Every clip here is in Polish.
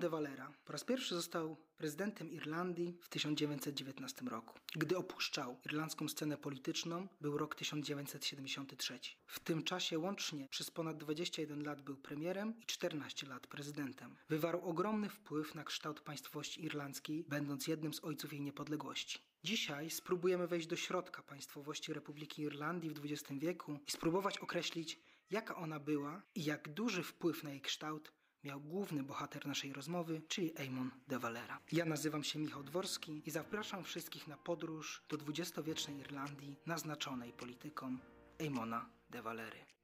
De Valera po raz pierwszy został prezydentem Irlandii w 1919 roku. Gdy opuszczał irlandzką scenę polityczną, był rok 1973. W tym czasie łącznie przez ponad 21 lat był premierem i 14 lat prezydentem. Wywarł ogromny wpływ na kształt państwowości irlandzkiej, będąc jednym z ojców jej niepodległości. Dzisiaj spróbujemy wejść do środka państwowości Republiki Irlandii w XX wieku i spróbować określić, jaka ona była i jak duży wpływ na jej kształt miał główny bohater naszej rozmowy, czyli Eamon de Valera. Ja nazywam się Michał Dworski i zapraszam wszystkich na podróż do dwudziestowiecznej Irlandii naznaczonej polityką Eamona de Valery.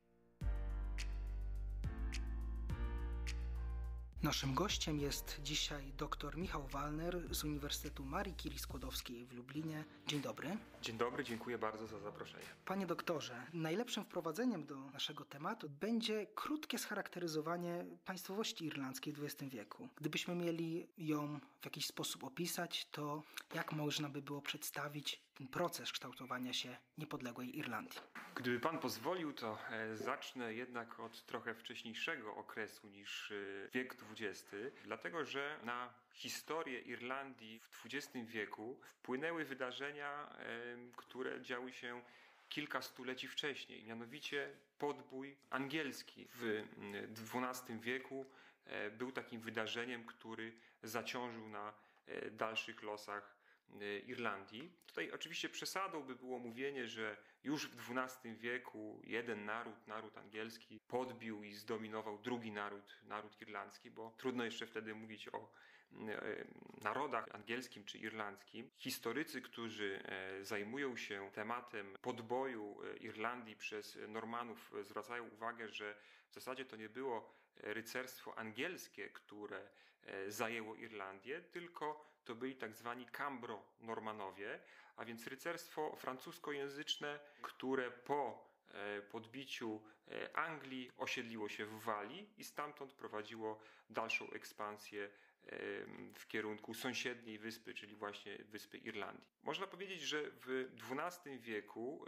Naszym gościem jest dzisiaj dr Michał Walner z Uniwersytetu Marii Curie Skłodowskiej w Lublinie. Dzień dobry. Dzień dobry, dziękuję bardzo za zaproszenie. Panie doktorze, najlepszym wprowadzeniem do naszego tematu będzie krótkie scharakteryzowanie państwowości irlandzkiej w XX wieku. Gdybyśmy mieli ją w jakiś sposób opisać, to jak można by było przedstawić ten proces kształtowania się niepodległej Irlandii? Gdyby pan pozwolił, to e, zacznę jednak od trochę wcześniejszego okresu niż e, wiek XX, dlatego że na historię Irlandii w XX wieku wpłynęły wydarzenia, które działy się kilka stuleci wcześniej, mianowicie podbój angielski w XII wieku e, był takim wydarzeniem, który zaciążył na dalszych losach Irlandii. Tutaj oczywiście przesadą by było mówienie, że już w XII wieku jeden naród, naród angielski, podbił i zdominował drugi naród, naród irlandzki, bo trudno jeszcze wtedy mówić o y, narodach angielskim czy irlandzkim. Historycy, którzy e, zajmują się tematem podboju e, Irlandii przez Normanów, zwracają uwagę, że w zasadzie to nie było rycerstwo angielskie, które e, zajęło Irlandię, tylko to byli tak zwani Cambro-Normanowie, a więc rycerstwo francuskojęzyczne, które po e, podbiciu e, Anglii osiedliło się w Walii i stamtąd prowadziło dalszą ekspansję w kierunku sąsiedniej wyspy, czyli właśnie wyspy Irlandii. Można powiedzieć, że w XII wieku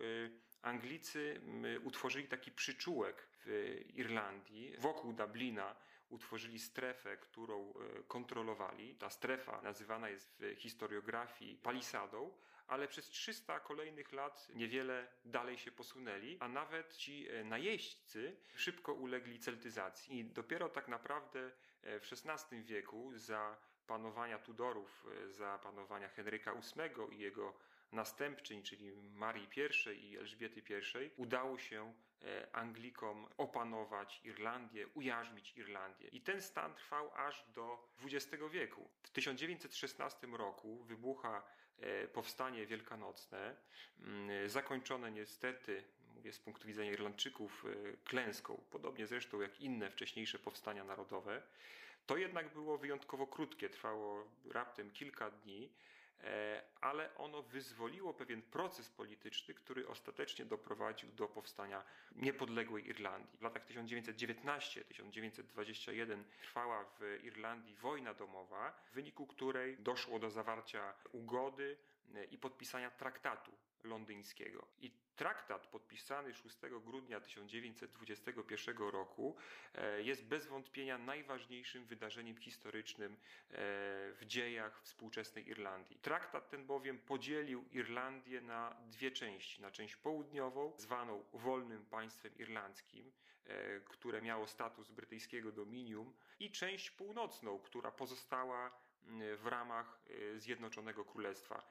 Anglicy utworzyli taki przyczółek w Irlandii. Wokół Dublina utworzyli strefę, którą e, kontrolowali. Ta strefa nazywana jest w historiografii palisadą, ale przez 300 kolejnych lat niewiele dalej się posunęli, a nawet ci e, najeźdźcy szybko ulegli celtyzacji. I dopiero tak naprawdę e, w XVI wieku za panowania Tudorów, za panowania Henryka VIII i jego następczyń, czyli Marii I i Elżbiety I, udało się Anglikom opanować Irlandię, ujarzmić Irlandię. I ten stan trwał aż do XX wieku. W 1916 roku wybucha e, powstanie wielkanocne, mm, zakończone niestety, mówię z punktu widzenia Irlandczyków, e, klęską, podobnie zresztą jak inne wcześniejsze powstania narodowe. To jednak było wyjątkowo krótkie, trwało raptem kilka dni. E, ale ono wyzwoliło pewien proces polityczny, który ostatecznie doprowadził do powstania niepodległej Irlandii. W latach 1919-1921 trwała w Irlandii wojna domowa, w wyniku której doszło do zawarcia ugody e, i podpisania traktatu londyńskiego. I traktat podpisany 6 grudnia 1921 roku e, jest bez wątpienia najważniejszym wydarzeniem historycznym e, w dziejach współczesnej Irlandii. Traktat ten bowiem podzielił Irlandię na dwie części. Na część południową, zwaną wolnym państwem irlandzkim, e, które miało status brytyjskiego dominium, i część północną, która pozostała w ramach Zjednoczonego Królestwa.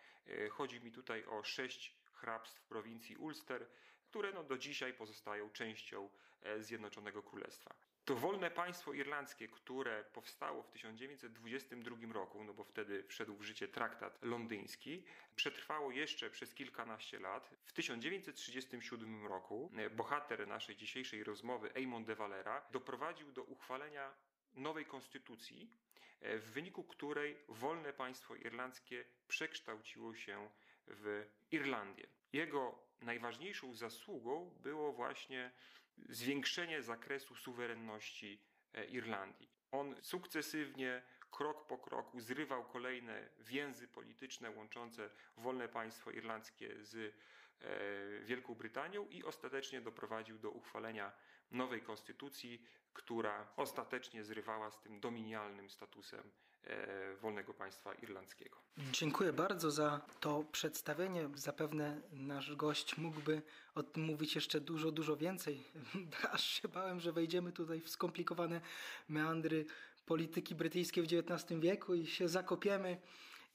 Chodzi mi tutaj o sześć hrabstw prowincji Ulster, które no do dzisiaj pozostają częścią e, Zjednoczonego Królestwa. To wolne państwo irlandzkie, które powstało w 1922 roku, no bo wtedy wszedł w życie traktat londyński, przetrwało jeszcze przez kilkanaście lat. W 1937 roku e, bohater naszej dzisiejszej rozmowy, Eamon de Valera, doprowadził do uchwalenia nowej konstytucji, w wyniku której wolne państwo irlandzkie przekształciło się w Irlandię. Jego najważniejszą zasługą było właśnie zwiększenie zakresu suwerenności e, Irlandii. On sukcesywnie, krok po kroku, zrywał kolejne więzy polityczne łączące wolne państwo irlandzkie z e, Wielką Brytanią i ostatecznie doprowadził do uchwalenia nowej konstytucji, która ostatecznie zrywała z tym dominialnym statusem e, wolnego państwa irlandzkiego. Dziękuję bardzo za to przedstawienie. Zapewne nasz gość mógłby o tym mówić jeszcze dużo, dużo więcej. Aż się bałem, że wejdziemy tutaj w skomplikowane meandry polityki brytyjskiej w XIX wieku i się zakopiemy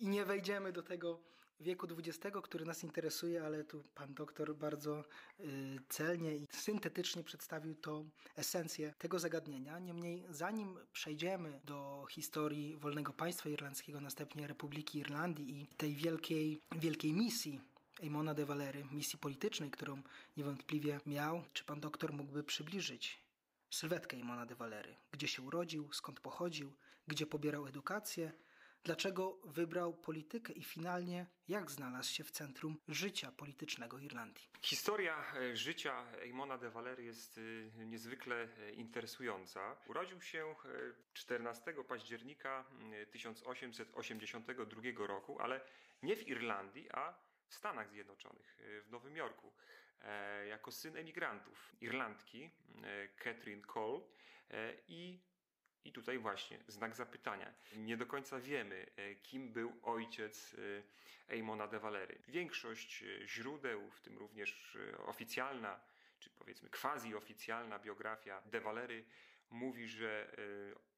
i nie wejdziemy do tego wieku XX, który nas interesuje, ale tu pan doktor bardzo y, celnie i syntetycznie przedstawił to esencję tego zagadnienia. Niemniej, zanim przejdziemy do historii wolnego państwa irlandzkiego, następnie Republiki Irlandii i tej wielkiej, wielkiej misji Eamona de Valery, misji politycznej, którą niewątpliwie miał, czy pan doktor mógłby przybliżyć sylwetkę Eamona de Valery? Gdzie się urodził, skąd pochodził, gdzie pobierał edukację, dlaczego wybrał politykę i finalnie jak znalazł się w centrum życia politycznego Irlandii. Historia e, życia Eamona de Valery jest e, niezwykle e, interesująca. Urodził się 14 października 1882 roku, ale nie w Irlandii, a w Stanach Zjednoczonych, w Nowym Jorku, jako syn emigrantów Irlandki, Catherine Cole i i tutaj właśnie znak zapytania. Nie do końca wiemy, e, kim był ojciec e, Eamona de Valery. Większość e, źródeł, w tym również oficjalna, czy powiedzmy quasi-oficjalna biografia de Valery mówi, że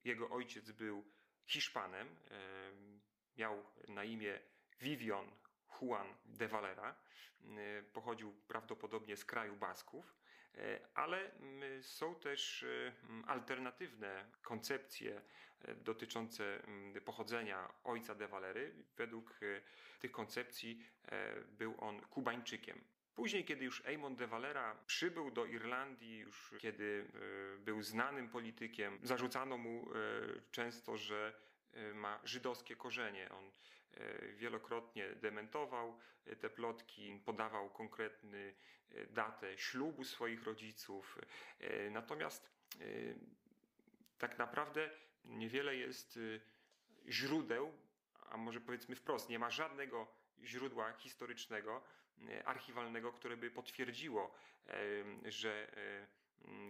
jego ojciec był Hiszpanem. Miał na imię Vivian Juan de Valera. Pochodził prawdopodobnie z kraju Basków. E, ale mm, są też alternatywne koncepcje dotyczące pochodzenia ojca de Valery. Według tych koncepcji był on Kubańczykiem. Później, kiedy już Eamon de Valera przybył do Irlandii, już kiedy był znanym politykiem, zarzucano mu często, że ma żydowskie korzenie. On wielokrotnie dementował te plotki, podawał konkretny datę ślubu swoich rodziców. E, natomiast e, tak naprawdę niewiele jest e, źródeł, a może powiedzmy wprost, nie ma żadnego źródła historycznego, archiwalnego, które by potwierdziło, że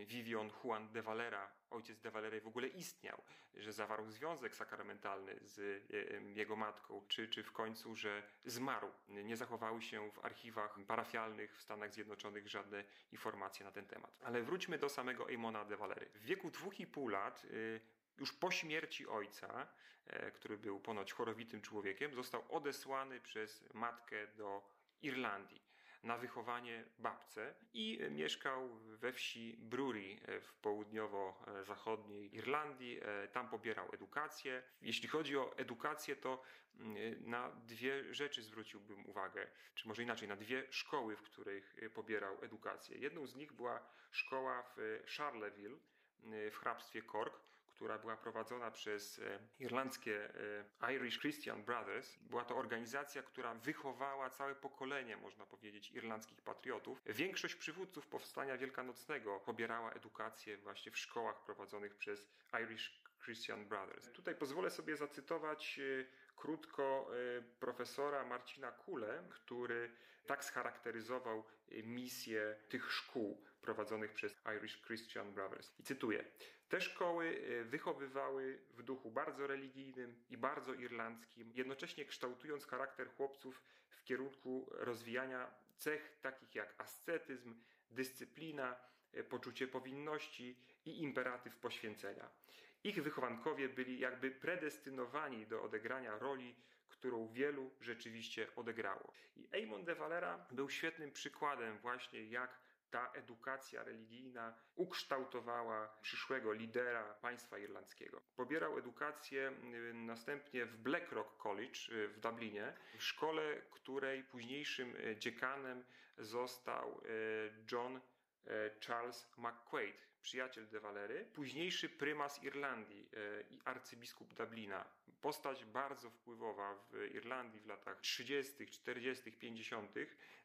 Vivian Juan de Valera, ojciec de Valery w ogóle istniał, że zawarł związek sakramentalny z e, jego matką, czy, czy w końcu, że zmarł. Nie zachowały się w archiwach parafialnych w Stanach Zjednoczonych żadne informacje na ten temat. Ale wróćmy do samego Eamona de Valery. W wieku dwóch i pół lat y, już po śmierci ojca, e, który był ponoć chorowitym człowiekiem, został odesłany przez matkę do Irlandii na wychowanie babce i mieszkał we wsi Brury w południowo-zachodniej Irlandii. Tam pobierał edukację. Jeśli chodzi o edukację, to na dwie rzeczy zwróciłbym uwagę, czy może inaczej, na dwie szkoły, w których pobierał edukację. Jedną z nich była szkoła w Charleville w hrabstwie Cork, która była prowadzona przez e, irlandzkie e, Irish Christian Brothers. Była to organizacja, która wychowała całe pokolenie, można powiedzieć, irlandzkich patriotów. Większość przywódców powstania wielkanocnego pobierała edukację właśnie w szkołach prowadzonych przez Irish Christian Brothers. Tutaj pozwolę sobie zacytować e, krótko profesora Marcina Kule, który tak scharakteryzował misję tych szkół prowadzonych przez Irish Christian Brothers. I cytuję: te szkoły e, wychowywały w duchu bardzo religijnym i bardzo irlandzkim, jednocześnie kształtując charakter chłopców w kierunku rozwijania cech takich jak ascetyzm, dyscyplina, e, poczucie powinności i imperatyw poświęcenia. Ich wychowankowie byli jakby predestynowani do odegrania roli, którą wielu rzeczywiście odegrało. I Eamon de Valera był świetnym przykładem właśnie jak ta edukacja religijna ukształtowała przyszłego lidera państwa irlandzkiego. Pobierał edukację y, następnie w Blackrock College y, w Dublinie, w szkole, której późniejszym y, dziekanem został John Charles McQuaid, przyjaciel de Valery, późniejszy prymas Irlandii i arcybiskup Dublina. Postać bardzo wpływowa w Irlandii w latach 30., 40., 50.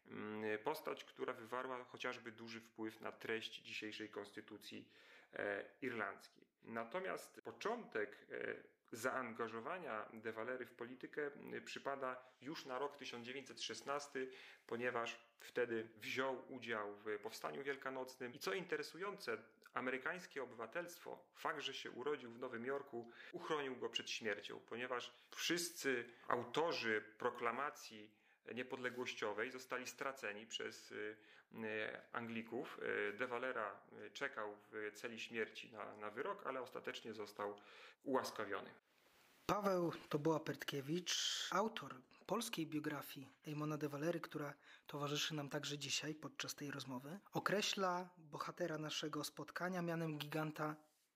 Mm, postać, która wywarła chociażby duży wpływ na treść dzisiejszej konstytucji e, irlandzkiej. Natomiast początek e, zaangażowania De Valery w politykę przypada już na rok 1916, ponieważ wtedy wziął udział w powstaniu wielkanocnym i co interesujące, amerykańskie obywatelstwo, fakt, że się urodził w Nowym Jorku, uchronił go przed śmiercią, ponieważ wszyscy autorzy proklamacji niepodległościowej zostali straceni przez Anglików. De Valera czekał w celi śmierci na, na wyrok, ale ostatecznie został ułaskawiony. Paweł Toboła-Pertkiewicz, autor polskiej biografii Eamona de Valery, która towarzyszy nam także dzisiaj podczas tej rozmowy, określa bohatera naszego spotkania mianem giganta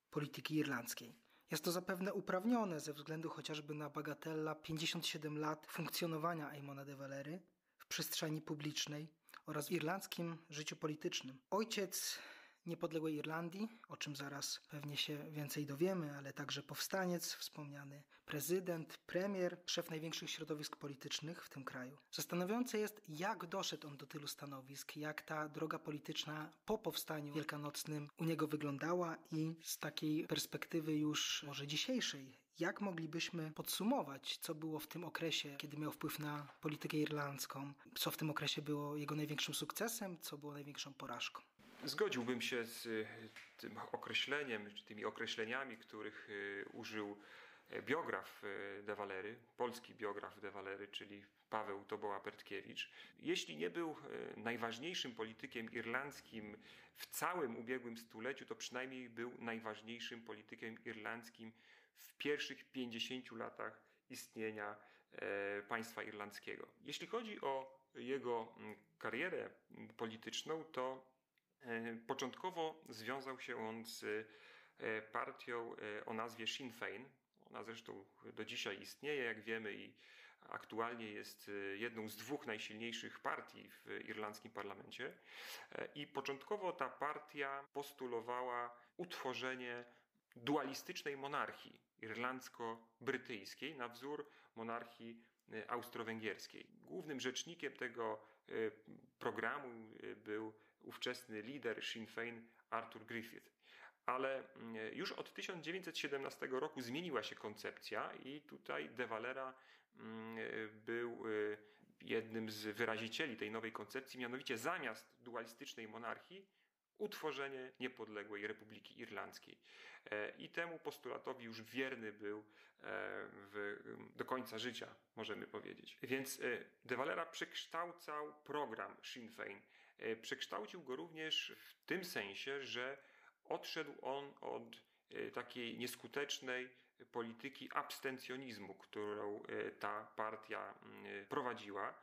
polityki irlandzkiej. Jest to zapewne uprawnione ze względu chociażby na bagatella 57 lat funkcjonowania Eamona de Valery w przestrzeni publicznej oraz w irlandzkim życiu politycznym. Ojciec niepodległej Irlandii, o czym zaraz pewnie się więcej dowiemy, ale także powstaniec, wspomniany prezydent, premier, szef największych środowisk politycznych w tym kraju. Zastanawiające jest, jak doszedł on do tylu stanowisk, jak ta droga polityczna po powstaniu wielkanocnym u niego wyglądała i z takiej perspektywy już może dzisiejszej, jak moglibyśmy podsumować, co było w tym okresie, kiedy miał wpływ na politykę irlandzką, co w tym okresie było jego największym sukcesem, co było największą porażką? Zgodziłbym się z y, tym określeniem, czy tymi określeniami, których y, użył e, biograf y, De Valery, polski biograf De Valery, czyli Paweł Toboła-Pertkiewicz. Jeśli nie był najważniejszym politykiem irlandzkim w całym ubiegłym stuleciu, to przynajmniej był najważniejszym politykiem irlandzkim w pierwszych 50 latach istnienia e, państwa irlandzkiego. Jeśli chodzi o jego mm, karierę polityczną, to E, początkowo związał się on z e, partią e, o nazwie Sinn Féin. Ona zresztą do dzisiaj istnieje, jak wiemy, i aktualnie jest jedną z dwóch najsilniejszych partii w irlandzkim parlamencie. I początkowo ta partia postulowała utworzenie dualistycznej monarchii irlandzko-brytyjskiej na wzór monarchii austro-węgierskiej. Głównym rzecznikiem tego programu był ówczesny lider Sinn Féin Arthur Griffith. Ale mm, już od 1917 roku zmieniła się koncepcja i tutaj De Valera mm, był y, jednym z wyrazicieli tej nowej koncepcji, mianowicie zamiast dualistycznej monarchii utworzenie niepodległej Republiki Irlandzkiej. E, I temu postulatowi już wierny był e, w, do końca życia, możemy powiedzieć. Więc e, De Valera przekształcał program Sinn Féin E, przekształcił go również w tym sensie, że odszedł on od e, takiej nieskutecznej polityki abstencjonizmu, którą e, ta partia mm, prowadziła.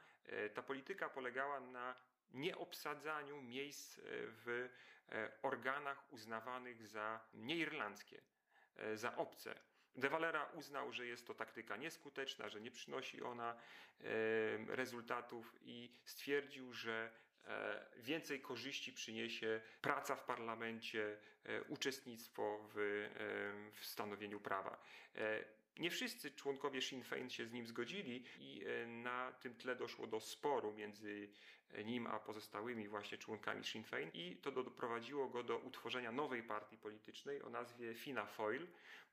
Ta polityka polegała na nieobsadzaniu miejsc w organach uznawanych za nieirlandzkie, za obce. De Valera uznał, że jest to taktyka nieskuteczna, że nie przynosi ona rezultatów i stwierdził, że E, więcej korzyści przyniesie praca w parlamencie, e, uczestnictwo w, e, w stanowieniu prawa. Nie wszyscy członkowie Sinn Féin się z nim zgodzili i na tym tle doszło do sporu między nim a pozostałymi właśnie członkami Sinn Féin i to doprowadziło go do utworzenia nowej partii politycznej o nazwie Fina Foil,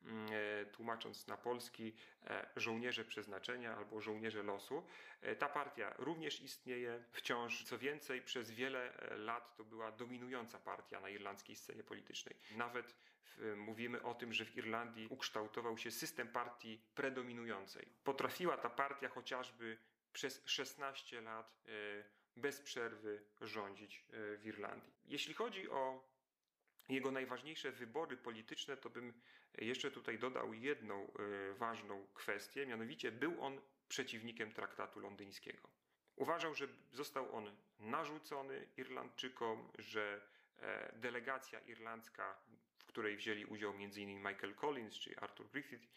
mm, e, tłumacząc na polski e, żołnierze przeznaczenia albo żołnierze losu. E, ta partia również istnieje wciąż. Co więcej, przez wiele lat to była dominująca partia na irlandzkiej scenie politycznej. Nawet mówimy o tym, że w Irlandii ukształtował się system partii predominującej. Potrafiła ta partia chociażby przez 16 lat bez przerwy rządzić e, w Irlandii. Jeśli chodzi o jego najważniejsze wybory polityczne, to bym jeszcze tutaj dodał jedną e, ważną kwestię, mianowicie był on przeciwnikiem traktatu londyńskiego. Uważał, że został on narzucony Irlandczykom, że e, delegacja irlandzka, w której wzięli udział m.in. Michael Collins czy Arthur Griffith,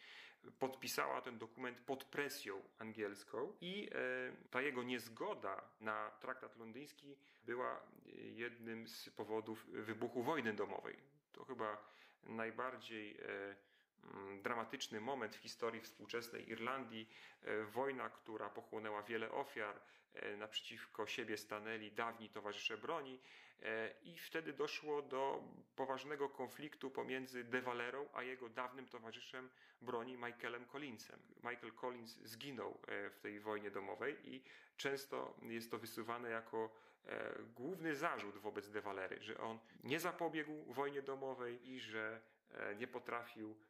podpisała ten dokument pod presją angielską i e, ta jego niezgoda na traktat londyński była e, jednym z powodów wybuchu wojny domowej. To chyba najbardziej e, dramatyczny moment w historii współczesnej Irlandii. Wojna, która pochłonęła wiele ofiar, naprzeciwko siebie stanęli dawni towarzysze broni i wtedy doszło do poważnego konfliktu pomiędzy De Valerą a jego dawnym towarzyszem broni Michaelem Collinsem. Michael Collins zginął w tej wojnie domowej i często jest to wysuwane jako e, główny zarzut wobec De Valery, że on nie zapobiegł wojnie domowej i że e, nie potrafił e,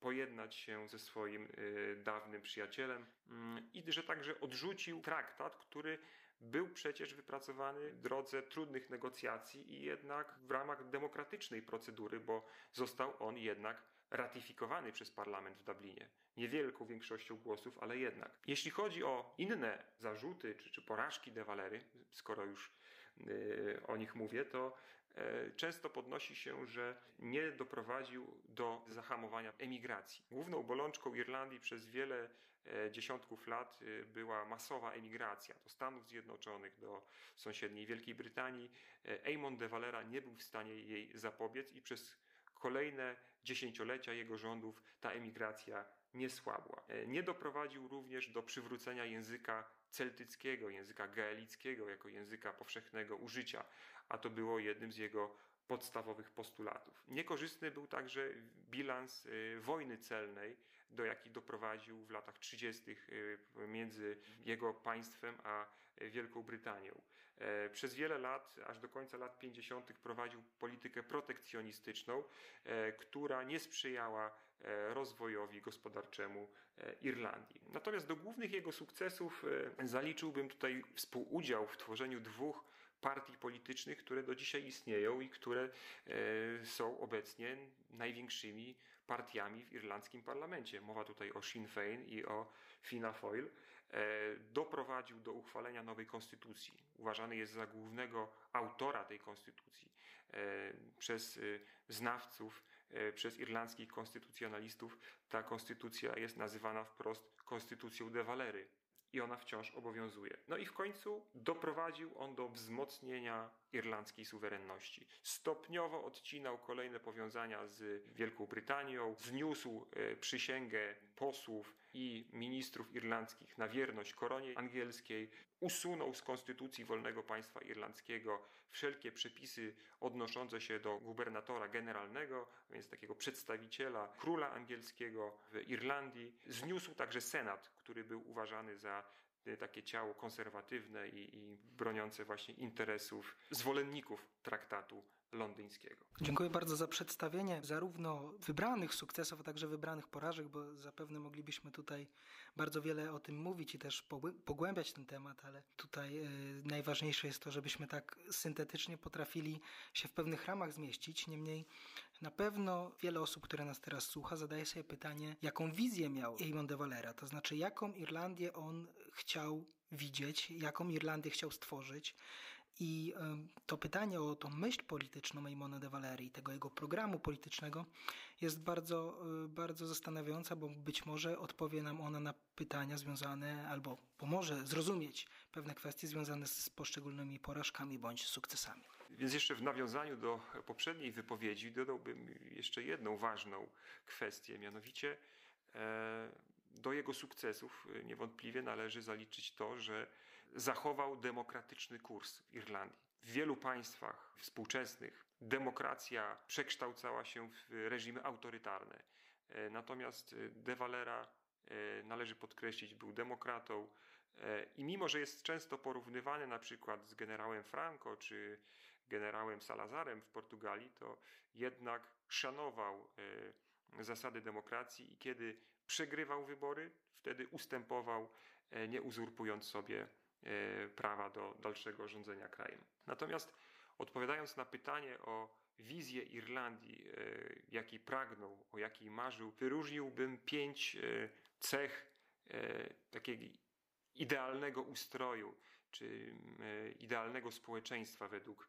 pojednać się ze swoim dawnym przyjacielem mm, i że także odrzucił traktat, który był przecież wypracowany w drodze trudnych negocjacji i jednak w ramach demokratycznej procedury, bo został on jednak ratyfikowany przez parlament w Dublinie. Niewielką większością głosów, ale jednak. Jeśli chodzi o inne zarzuty czy, czy porażki De Valery, skoro już yy, o nich mówię, to często podnosi się, że nie doprowadził do zahamowania emigracji. Główną bolączką Irlandii przez wiele yy, dziesiątków lat y, była masowa emigracja do Stanów Zjednoczonych, do sąsiedniej Wielkiej Brytanii. Eamon de Valera nie był w stanie jej zapobiec i przez kolejne dziesięciolecia jego rządów ta emigracja nie słabła. E, nie doprowadził również do przywrócenia języka celtyckiego, języka gaelickiego jako języka powszechnego użycia, a to było jednym z jego podstawowych postulatów. Niekorzystny był także bilans e, wojny celnej, do jakiej doprowadził w latach 30. E, między jego państwem a Wielką Brytanią. E, przez wiele lat, aż do końca lat 50., prowadził politykę protekcjonistyczną, e, która nie sprzyjała rozwojowi gospodarczemu Irlandii. Natomiast do głównych jego sukcesów zaliczyłbym tutaj współudział w tworzeniu dwóch partii politycznych, które do dzisiaj istnieją i które są obecnie największymi partiami w irlandzkim parlamencie. Mowa tutaj o Sinn Féin i o Fianna Fáil. E, doprowadził do uchwalenia nowej konstytucji. Uważany jest za głównego autora tej konstytucji e, przez e, znawców, przez irlandzkich konstytucjonalistów. Ta konstytucja jest nazywana wprost konstytucją de Valery i ona wciąż obowiązuje. No i w końcu doprowadził on do wzmocnienia irlandzkiej suwerenności. Stopniowo odcinał kolejne powiązania z Wielką Brytanią, zniósł przysięgę posłów i ministrów irlandzkich na wierność koronie angielskiej, usunął z konstytucji wolnego państwa irlandzkiego wszelkie przepisy odnoszące się do gubernatora generalnego, więc takiego przedstawiciela króla angielskiego w Irlandii. Zniósł także senat, który był uważany za e, takie ciało konserwatywne i, i broniące właśnie interesów zwolenników traktatu londyńskiego. Dziękuję bardzo za przedstawienie zarówno wybranych sukcesów, a także wybranych porażek, bo zapewne moglibyśmy tutaj bardzo wiele o tym mówić i też pogłębiać ten temat, ale tutaj e, najważniejsze jest to, żebyśmy tak syntetycznie potrafili się w pewnych ramach zmieścić. Niemniej na pewno wiele osób, które nas teraz słucha, zadaje sobie pytanie, jaką wizję miał Eamon de Valera, to znaczy jaką Irlandię on chciał widzieć, jaką Irlandię chciał stworzyć, i to pytanie o tą myśl polityczną Maimona de Valerii, tego jego programu politycznego, jest bardzo, e, bardzo zastanawiająca, bo być może odpowie nam ona na pytania związane albo pomoże zrozumieć pewne kwestie związane z poszczególnymi porażkami bądź sukcesami. Więc jeszcze w nawiązaniu do poprzedniej wypowiedzi dodałbym jeszcze jedną ważną kwestię, mianowicie e, do jego sukcesów niewątpliwie należy zaliczyć to, że zachował demokratyczny kurs w Irlandii. W wielu państwach współczesnych demokracja przekształcała się w reżimy autorytarne. E, natomiast De Valera, e, należy podkreślić, był demokratą i mimo, że jest często porównywany na przykład z generałem Franco czy generałem Salazarem w Portugalii, to jednak szanował zasady demokracji i kiedy przegrywał wybory, wtedy ustępował, nie uzurpując sobie E, prawa do dalszego rządzenia krajem. Natomiast odpowiadając na pytanie o wizję Irlandii, e, jakiej pragnął, o jakiej marzył, wyróżniłbym pięć e, cech takiego idealnego ustroju, czy idealnego społeczeństwa według,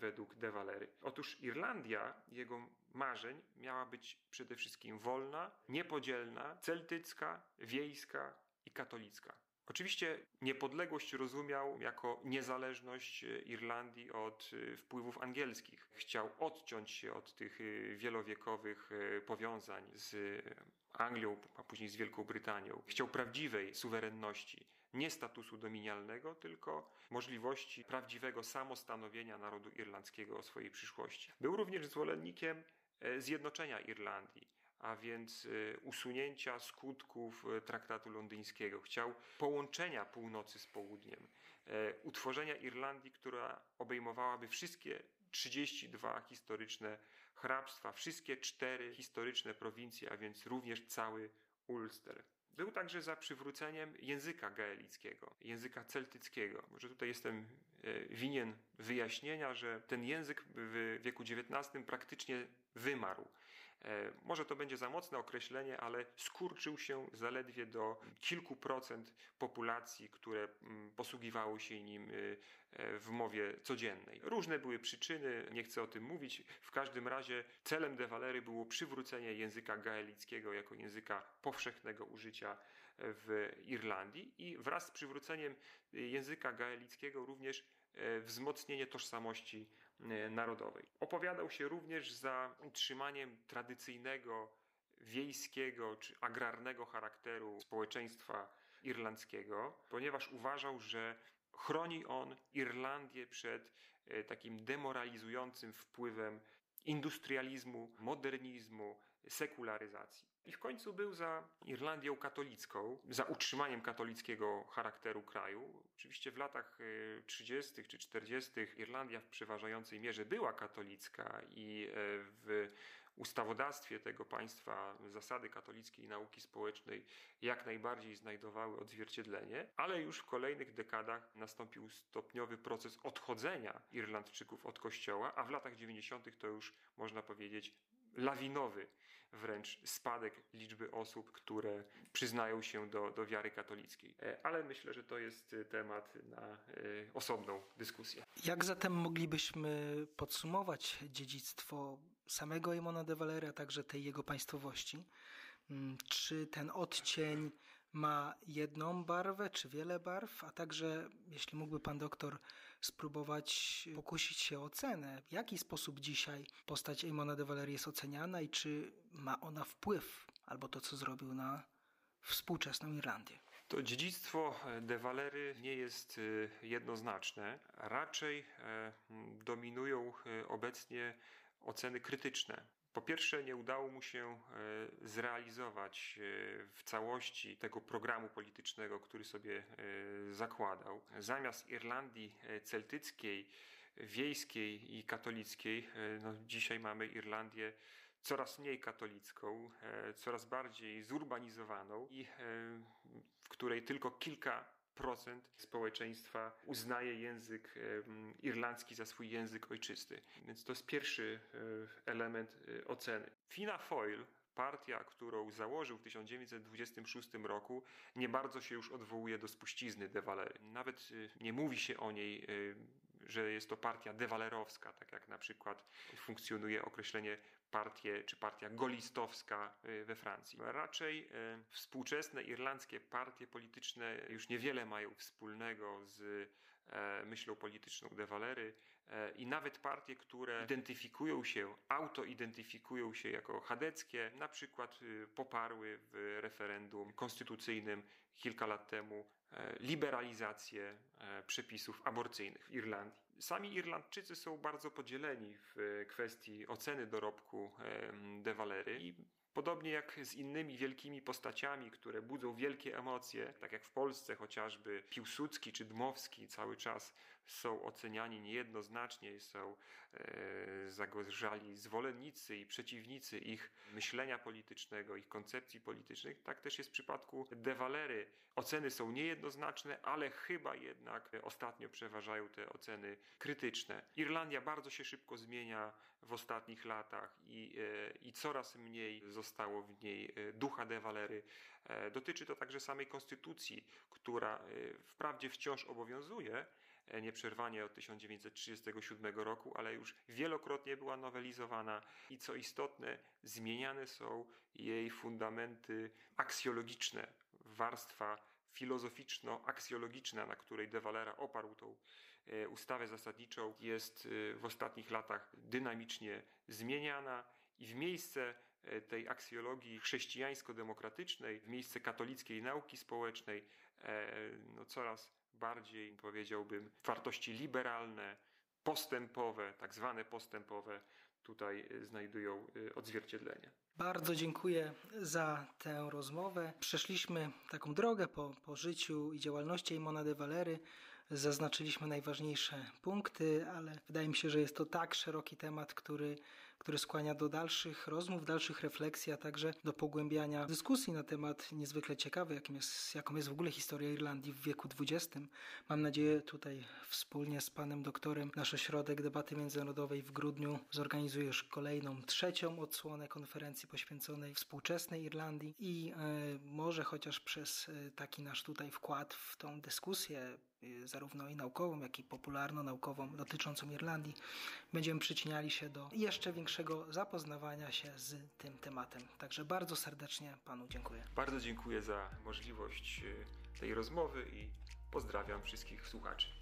według De Valery. Otóż Irlandia, jego marzeń, miała być przede wszystkim wolna, niepodzielna, celtycka, wiejska i katolicka. Oczywiście niepodległość rozumiał jako niezależność Irlandii od wpływów angielskich. Chciał odciąć się od tych wielowiekowych powiązań z Anglią, a później z Wielką Brytanią. Chciał prawdziwej suwerenności, nie statusu dominialnego, tylko możliwości prawdziwego samostanowienia narodu irlandzkiego o swojej przyszłości. Był również zwolennikiem e, zjednoczenia Irlandii, a więc e, usunięcia skutków e, traktatu londyńskiego. Chciał połączenia północy z południem, utworzenia Irlandii, która obejmowałaby wszystkie 32 historyczne hrabstwa, wszystkie cztery historyczne prowincje, a więc również cały Ulster. Był także za przywróceniem języka gaelickiego, języka celtyckiego. Może tutaj jestem e, winien wyjaśnienia, że ten język w wieku XIX praktycznie wymarł. E, może to będzie za mocne określenie, ale skurczył się zaledwie do kilku procent populacji, które mm, posługiwały się nim y, e, w mowie codziennej. Różne były przyczyny, nie chcę o tym mówić. W każdym razie celem De Valery było przywrócenie języka gaelickiego jako języka powszechnego użycia w Irlandii i wraz z przywróceniem języka gaelickiego również e, wzmocnienie tożsamości narodowej. Opowiadał się również za utrzymaniem tradycyjnego, wiejskiego czy agrarnego charakteru społeczeństwa irlandzkiego, ponieważ uważał, że chroni on Irlandię przed e, takim demoralizującym wpływem industrializmu, modernizmu, sekularyzacji. I w końcu był za Irlandią katolicką, za utrzymaniem katolickiego charakteru kraju. Oczywiście w latach 30. E, czy 40. Irlandia w przeważającej mierze była katolicka i e, w ustawodawstwie tego państwa zasady katolickiej nauki społecznej jak najbardziej znajdowały odzwierciedlenie, ale już w kolejnych dekadach nastąpił stopniowy proces odchodzenia Irlandczyków od kościoła, a w latach 90. to już można powiedzieć lawinowy wręcz spadek liczby osób, które przyznają się do, do wiary katolickiej. E, ale myślę, że to jest e, temat na e, osobną dyskusję. Jak zatem moglibyśmy podsumować dziedzictwo samego Emona de Valera, także tej jego państwowości? Mm, czy ten odcień ma jedną barwę, czy wiele barw, a także, jeśli mógłby pan doktor spróbować pokusić się o cenę. W jaki sposób dzisiaj postać Eamona de Valery jest oceniana i czy ma ona wpływ, albo to, co zrobił na współczesną Irlandię? To dziedzictwo de Valery nie jest y, jednoznaczne. Raczej e, dominują e, obecnie oceny krytyczne. Po pierwsze, nie udało mu się e, zrealizować e, w całości tego programu politycznego, który sobie e, zakładał. Zamiast Irlandii celtyckiej, wiejskiej i katolickiej, no dzisiaj mamy Irlandię coraz mniej katolicką, coraz bardziej zurbanizowaną i w której tylko kilka procent społeczeństwa uznaje język irlandzki za swój język ojczysty. Więc to jest pierwszy e, element e, oceny. Fina Foyle, partia, którą założył w 1926 roku, nie bardzo się już odwołuje do spuścizny De Valery. Nawet e, nie mówi się o niej, że jest to partia dewalerowska, tak jak na przykład funkcjonuje określenie partię czy partia golistowska y, we Francji. Raczej y, współczesne irlandzkie partie polityczne już niewiele mają wspólnego z e, myślą polityczną de Valery i nawet partie, które identyfikują się, autoidentyfikują się jako chadeckie, na przykład y, poparły w referendum konstytucyjnym kilka lat temu e, liberalizację przepisów aborcyjnych w Irlandii. Sami Irlandczycy są bardzo podzieleni w kwestii oceny dorobku De Valery i Podobnie jak z innymi wielkimi postaciami, które budzą wielkie emocje, tak jak w Polsce chociażby Piłsudski czy Dmowski cały czas są oceniani niejednoznacznie, są e, zagorzali zwolennicy i przeciwnicy ich myślenia politycznego, ich koncepcji politycznych. Tak też jest w przypadku De Valery. Oceny są niejednoznaczne, ale chyba jednak ostatnio przeważają te oceny krytyczne. Irlandia bardzo się szybko zmienia w ostatnich latach i, e, i coraz mniej zostało w niej e, ducha De Valery. Dotyczy to także samej konstytucji, która wprawdzie wciąż obowiązuje, nieprzerwanie od 1937 roku, ale już wielokrotnie była nowelizowana i co istotne, zmieniane są jej fundamenty aksjologiczne, warstwa filozoficzno-aksjologiczna, na której De Valera oparł tą e, ustawę zasadniczą, jest e, w ostatnich latach dynamicznie zmieniana i w miejsce e, tej aksjologii chrześcijańsko-demokratycznej, w miejsce katolickiej nauki społecznej, e, no coraz bardziej powiedziałbym wartości liberalne, postępowe, tak zwane postępowe, tutaj e, znajdują e, odzwierciedlenie. Bardzo dziękuję za tę rozmowę. Przeszliśmy taką drogę po, po życiu i działalności Eamona de Valery. Zaznaczyliśmy najważniejsze punkty, ale wydaje mi się, że jest to tak szeroki temat, który, który skłania do dalszych rozmów, dalszych refleksji, a także do pogłębiania dyskusji na temat niezwykle ciekawy, jakim jest, jaką jest w ogóle historia Irlandii w wieku XX. Mam nadzieję tutaj wspólnie z panem doktorem nasz ośrodek debaty międzynarodowej w grudniu zorganizuje już kolejną, trzecią odsłonę konferencji poświęconej współczesnej Irlandii i e, może chociaż przez e, taki nasz tutaj wkład w tą dyskusję zarówno i naukową, jak i popularno-naukową dotyczącą Irlandii będziemy przyczyniali się do jeszcze większego zapoznawania się z tym tematem. Także bardzo serdecznie panu dziękuję. Bardzo dziękuję za możliwość e, tej rozmowy i pozdrawiam wszystkich słuchaczy.